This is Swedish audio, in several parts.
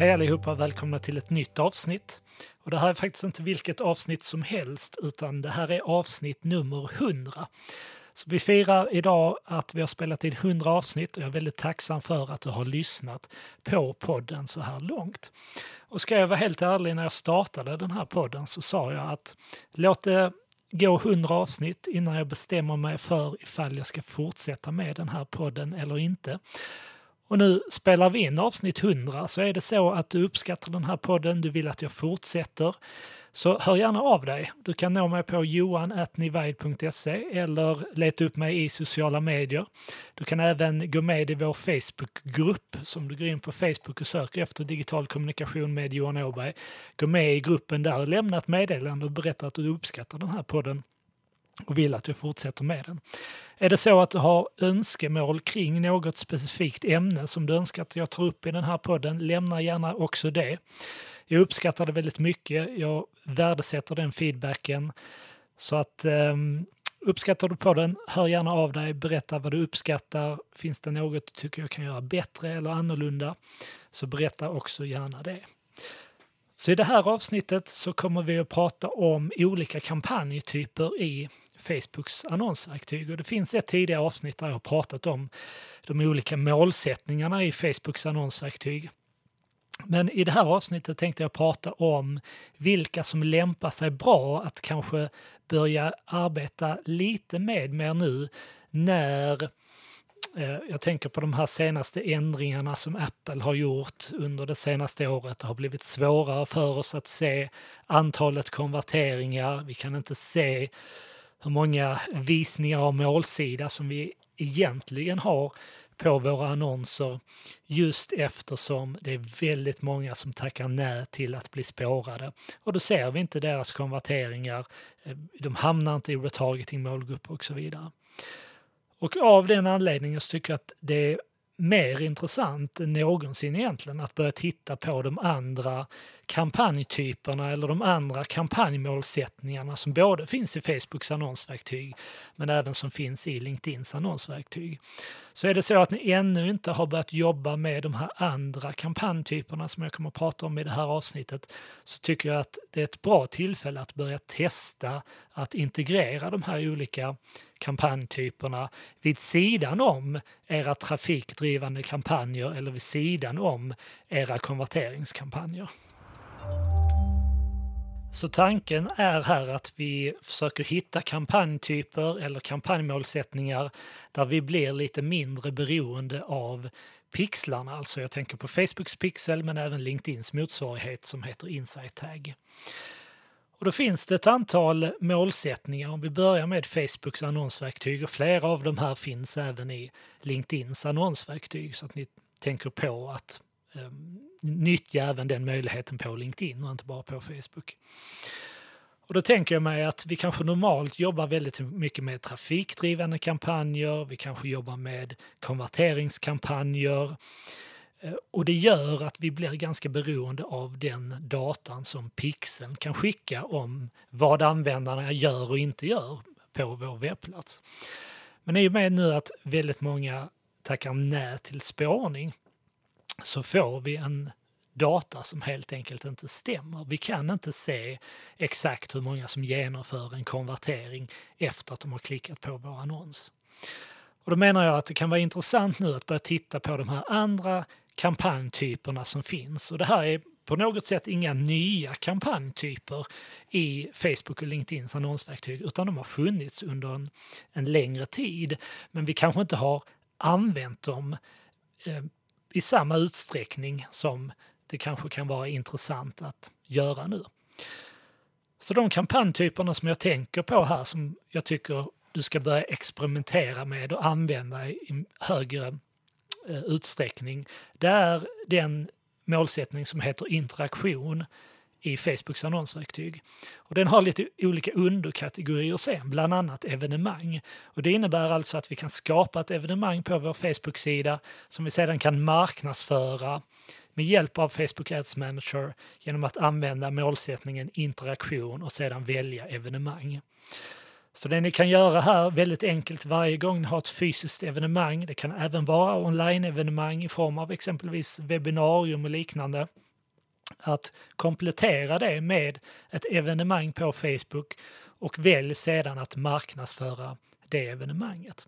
Hej allihopa och välkomna till ett nytt avsnitt. Och det här är faktiskt inte vilket avsnitt som helst utan det här är avsnitt nummer 100. Så vi firar idag att vi har spelat in 100 avsnitt och jag är väldigt tacksam för att du har lyssnat på podden så här långt. Och ska jag vara helt ärlig, när jag startade den här podden så sa jag att låt det gå 100 avsnitt innan jag bestämmer mig för ifall jag ska fortsätta med den här podden eller inte. Och nu spelar vi in avsnitt 100, så är det så att du uppskattar den här podden, du vill att jag fortsätter, så hör gärna av dig. Du kan nå mig på johan.nivide.se eller leta upp mig i sociala medier. Du kan även gå med i vår Facebookgrupp. Som du går in på Facebook och söker efter digital kommunikation med Johan Åberg. Gå med i gruppen där och lämna ett meddelande och berätta att du uppskattar den här podden och vill att jag fortsätter med den. Är det så att du har önskemål kring något specifikt ämne som du önskar att jag tar upp i den här podden, lämna gärna också det. Jag uppskattar det väldigt mycket. Jag värdesätter den feedbacken. Så att um, uppskattar du podden, hör gärna av dig, berätta vad du uppskattar. Finns det något du tycker jag kan göra bättre eller annorlunda, så berätta också gärna det. Så i det här avsnittet så kommer vi att prata om olika kampanjtyper i Facebooks annonsverktyg. Och det finns ett tidigare avsnitt där jag har pratat om de olika målsättningarna i Facebooks annonsverktyg. Men i det här avsnittet tänkte jag prata om vilka som lämpar sig bra att kanske börja arbeta lite med mer nu när eh, jag tänker på de här senaste ändringarna som Apple har gjort under det senaste året. Det har blivit svårare för oss att se antalet konverteringar. Vi kan inte se hur många visningar av målsida som vi egentligen har på våra annonser just eftersom det är väldigt många som tackar nej till att bli spårade. Och då ser vi inte deras konverteringar, eh, de hamnar inte i retargeting målgrupper och så vidare. Och av den anledningen så tycker jag att det är mer intressant än någonsin egentligen att börja titta på de andra kampanjtyperna eller de andra kampanjmålsättningarna som både finns i Facebooks annonsverktyg men även som finns i LinkedIns annonsverktyg. Så är det så att ni ännu inte har börjat jobba med de här andra kampanjtyperna som jag kommer att prata om i det här avsnittet så tycker jag att det är ett bra tillfälle att börja testa att integrera de här olika kampanjtyperna vid sidan om era trafikdrivande kampanjer eller vid sidan om era konverteringskampanjer. Så tanken är här att vi försöker hitta kampanjtyper eller kampanjmålsättningar där vi blir lite mindre beroende av pixlarna. Alltså jag tänker på Facebooks pixel men även LinkedIns motsvarighet som heter Insight Tag. Och då finns det ett antal målsättningar. Om vi börjar med Facebooks annonsverktyg och flera av de här finns även i LinkedIns annonsverktyg så att ni tänker på att Ehm, nyttja även den möjligheten på LinkedIn och inte bara på Facebook. Och då tänker jag mig att vi kanske normalt jobbar väldigt mycket med trafikdrivande kampanjer, vi kanske jobbar med konverteringskampanjer, eh, och det gör att vi blir ganska beroende av den datan som pixeln kan skicka om vad användarna gör och inte gör på vår webbplats. Men i och med nu att väldigt många tackar nej till spårning så får vi en data som helt enkelt inte stämmer. Vi kan inte se exakt hur många som genomför en konvertering efter att de har klickat på vår annons. Och då menar jag att det kan vara intressant nu att börja titta på de här andra kampanjtyperna som finns. Och det här är på något sätt inga nya kampanjtyper i Facebook och LinkedIns annonsverktyg utan de har funnits under en, en längre tid. Men vi kanske inte har använt dem eh, i samma utsträckning som det kanske kan vara intressant att göra nu. Så de kampanjtyperna som jag tänker på här som jag tycker du ska börja experimentera med och använda i högre eh, utsträckning, det är den målsättning som heter interaktion i Facebooks annonsverktyg. Och den har lite olika underkategorier sen, bland annat evenemang. Och det innebär alltså att vi kan skapa ett evenemang på vår Facebook-sida som vi sedan kan marknadsföra med hjälp av Facebook Ads Manager genom att använda målsättningen interaktion och sedan välja evenemang. Så det ni kan göra här väldigt enkelt varje gång ni har ett fysiskt evenemang, det kan även vara online-evenemang i form av exempelvis webbinarium och liknande, att komplettera det med ett evenemang på Facebook och välj sedan att marknadsföra det evenemanget.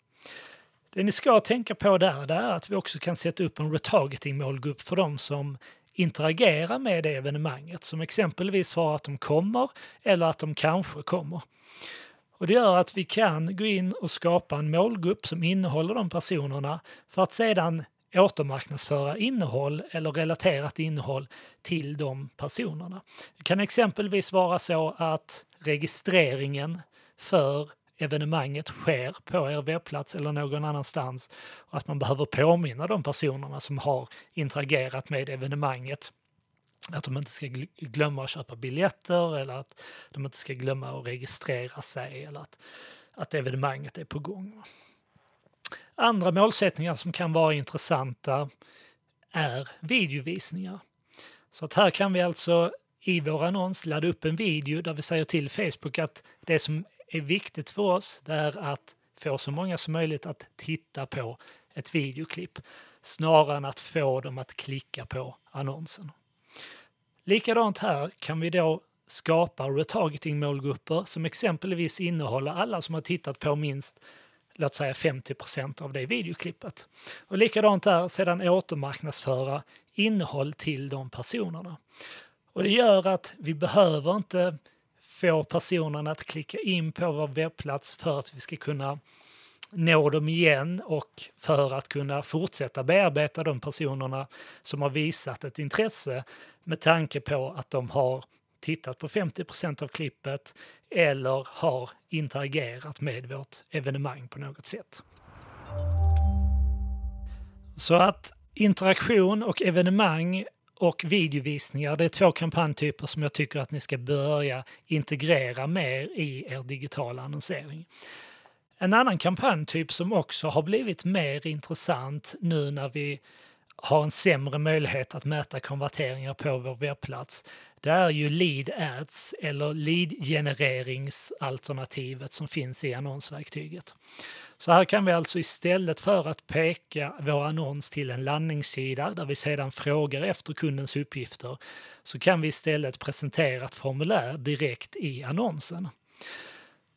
Det ni ska tänka på där det är att vi också kan sätta upp en retargeting-målgrupp för de som interagerar med det evenemanget, som exempelvis svarar att de kommer eller att de kanske kommer. Och det gör att vi kan gå in och skapa en målgrupp som innehåller de personerna för att sedan återmarknadsföra innehåll eller relaterat innehåll till de personerna. Det kan exempelvis vara så att registreringen för evenemanget sker på er webbplats eller någon annanstans och att man behöver påminna de personerna som har interagerat med evenemanget att de inte ska glömma att köpa biljetter eller att de inte ska glömma att registrera sig eller att, att evenemanget är på gång. Andra målsättningar som kan vara intressanta är videovisningar. Så att här kan vi alltså i vår annons ladda upp en video där vi säger till Facebook att det som är viktigt för oss det är att få så många som möjligt att titta på ett videoklipp snarare än att få dem att klicka på annonsen. Likadant här kan vi då skapa retargeting-målgrupper som exempelvis innehåller alla som har tittat på minst låt säga 50% av det videoklippet. Och likadant där, sedan återmarknadsföra innehåll till de personerna. Och det gör att vi behöver inte få personerna att klicka in på vår webbplats för att vi ska kunna nå dem igen och för att kunna fortsätta bearbeta de personerna som har visat ett intresse med tanke på att de har tittat på 50% av klippet eller har interagerat med vårt evenemang på något sätt. Så att interaktion och evenemang och videovisningar, det är två kampanjtyper som jag tycker att ni ska börja integrera mer i er digitala annonsering. En annan kampanjtyp som också har blivit mer intressant nu när vi har en sämre möjlighet att mäta konverteringar på vår webbplats, det är ju lead ads eller lead genereringsalternativet som finns i annonsverktyget. Så här kan vi alltså istället för att peka vår annons till en landningssida där vi sedan frågar efter kundens uppgifter så kan vi istället presentera ett formulär direkt i annonsen.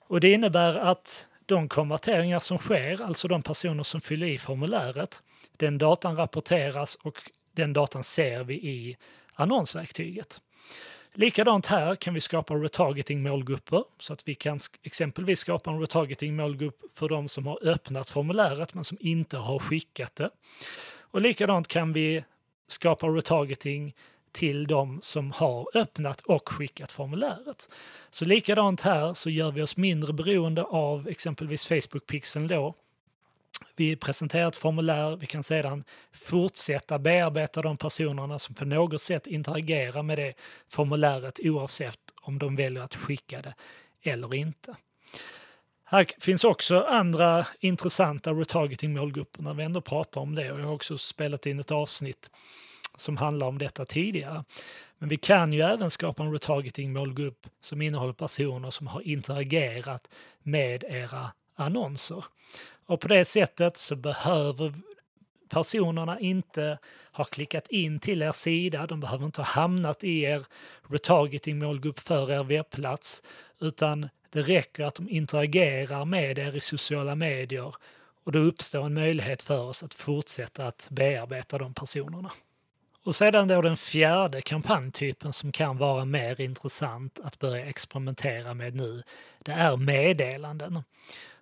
Och det innebär att de konverteringar som sker, alltså de personer som fyller i formuläret, den datan rapporteras och den datan ser vi i annonsverktyget. Likadant här kan vi skapa retargeting-målgrupper så att vi kan exempelvis skapa en retargeting-målgrupp för de som har öppnat formuläret men som inte har skickat det. Och likadant kan vi skapa retargeting till de som har öppnat och skickat formuläret. Så likadant här så gör vi oss mindre beroende av exempelvis Facebook-pixeln då vi presenterar ett formulär, vi kan sedan fortsätta bearbeta de personerna som på något sätt interagerar med det formuläret oavsett om de väljer att skicka det eller inte. Här finns också andra intressanta retargeting-målgrupper när vi ändå pratar om det och jag har också spelat in ett avsnitt som handlar om detta tidigare. Men vi kan ju även skapa en retargeting-målgrupp som innehåller personer som har interagerat med era annonser. Och på det sättet så behöver personerna inte ha klickat in till er sida, de behöver inte ha hamnat i er retargeting-målgrupp för er webbplats, utan det räcker att de interagerar med er i sociala medier och då uppstår en möjlighet för oss att fortsätta att bearbeta de personerna. Och sedan då den fjärde kampanjtypen som kan vara mer intressant att börja experimentera med nu, det är meddelanden.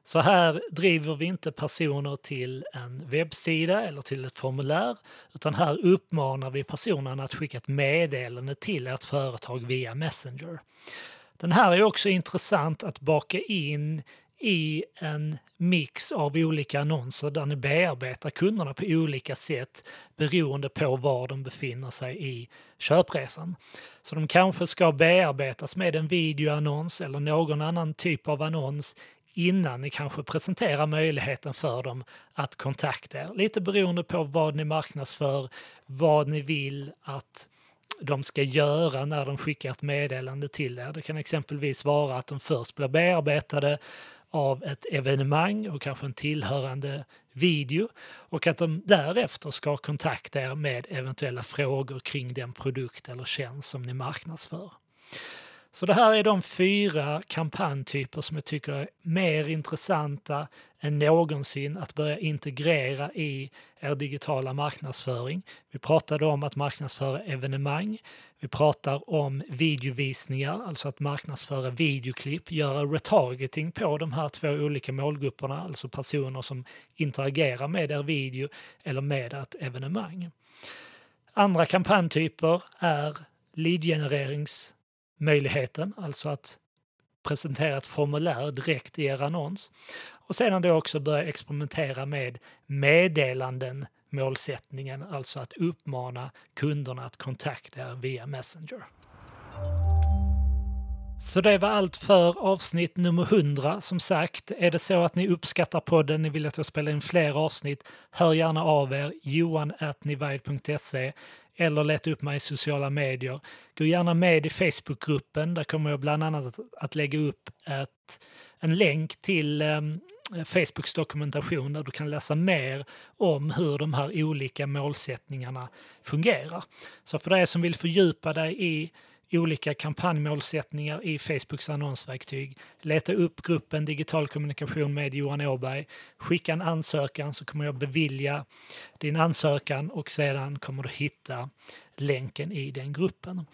Så här driver vi inte personer till en webbsida eller till ett formulär, utan här uppmanar vi personen att skicka ett meddelande till ert företag via Messenger. Den här är också intressant att baka in i en mix av olika annonser där ni bearbetar kunderna på olika sätt beroende på var de befinner sig i köpresan. Så de kanske ska bearbetas med en videoannons eller någon annan typ av annons innan ni kanske presenterar möjligheten för dem att kontakta er. Lite beroende på vad ni marknadsför, vad ni vill att de ska göra när de skickar ett meddelande till er. Det kan exempelvis vara att de först blir bearbetade av ett evenemang och kanske en tillhörande video och att de därefter ska kontakta er med eventuella frågor kring den produkt eller tjänst som ni marknadsför. Så det här är de fyra kampanjtyper som jag tycker är mer intressanta än någonsin att börja integrera i er digitala marknadsföring. Vi pratade om att marknadsföra evenemang. Vi pratar om videovisningar, alltså att marknadsföra videoklipp, göra retargeting på de här två olika målgrupperna, alltså personer som interagerar med er video eller med ett evenemang. Andra kampanjtyper är leadgenererings möjligheten, alltså att presentera ett formulär direkt i er annons. Och sedan då också börja experimentera med meddelanden målsättningen, alltså att uppmana kunderna att kontakta er via Messenger. Så det var allt för avsnitt nummer 100. Som sagt, är det så att ni uppskattar podden, ni vill att jag spelar in fler avsnitt, hör gärna av er, johan.nivide.se eller leta upp mig i sociala medier. Gå gärna med i Facebookgruppen, där kommer jag bland annat att lägga upp ett, en länk till um, Facebooks dokumentation där du kan läsa mer om hur de här olika målsättningarna fungerar. Så för dig som vill fördjupa dig i olika kampanjmålsättningar i Facebooks annonsverktyg. Leta upp gruppen Digital kommunikation med Johan Åberg. Skicka en ansökan så kommer jag bevilja din ansökan och sedan kommer du hitta länken i den gruppen.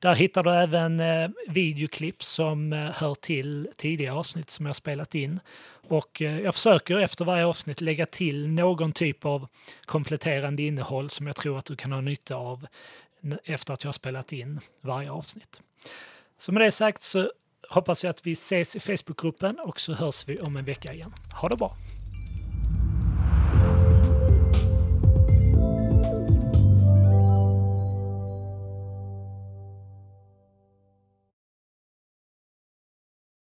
Där hittar du även eh, videoklipp som eh, hör till tidigare avsnitt som jag spelat in. Och eh, jag försöker efter varje avsnitt lägga till någon typ av kompletterande innehåll som jag tror att du kan ha nytta av efter att jag har spelat in varje avsnitt. Så med det sagt så hoppas jag att vi ses i Facebookgruppen och så hörs vi om en vecka igen. Ha det bra!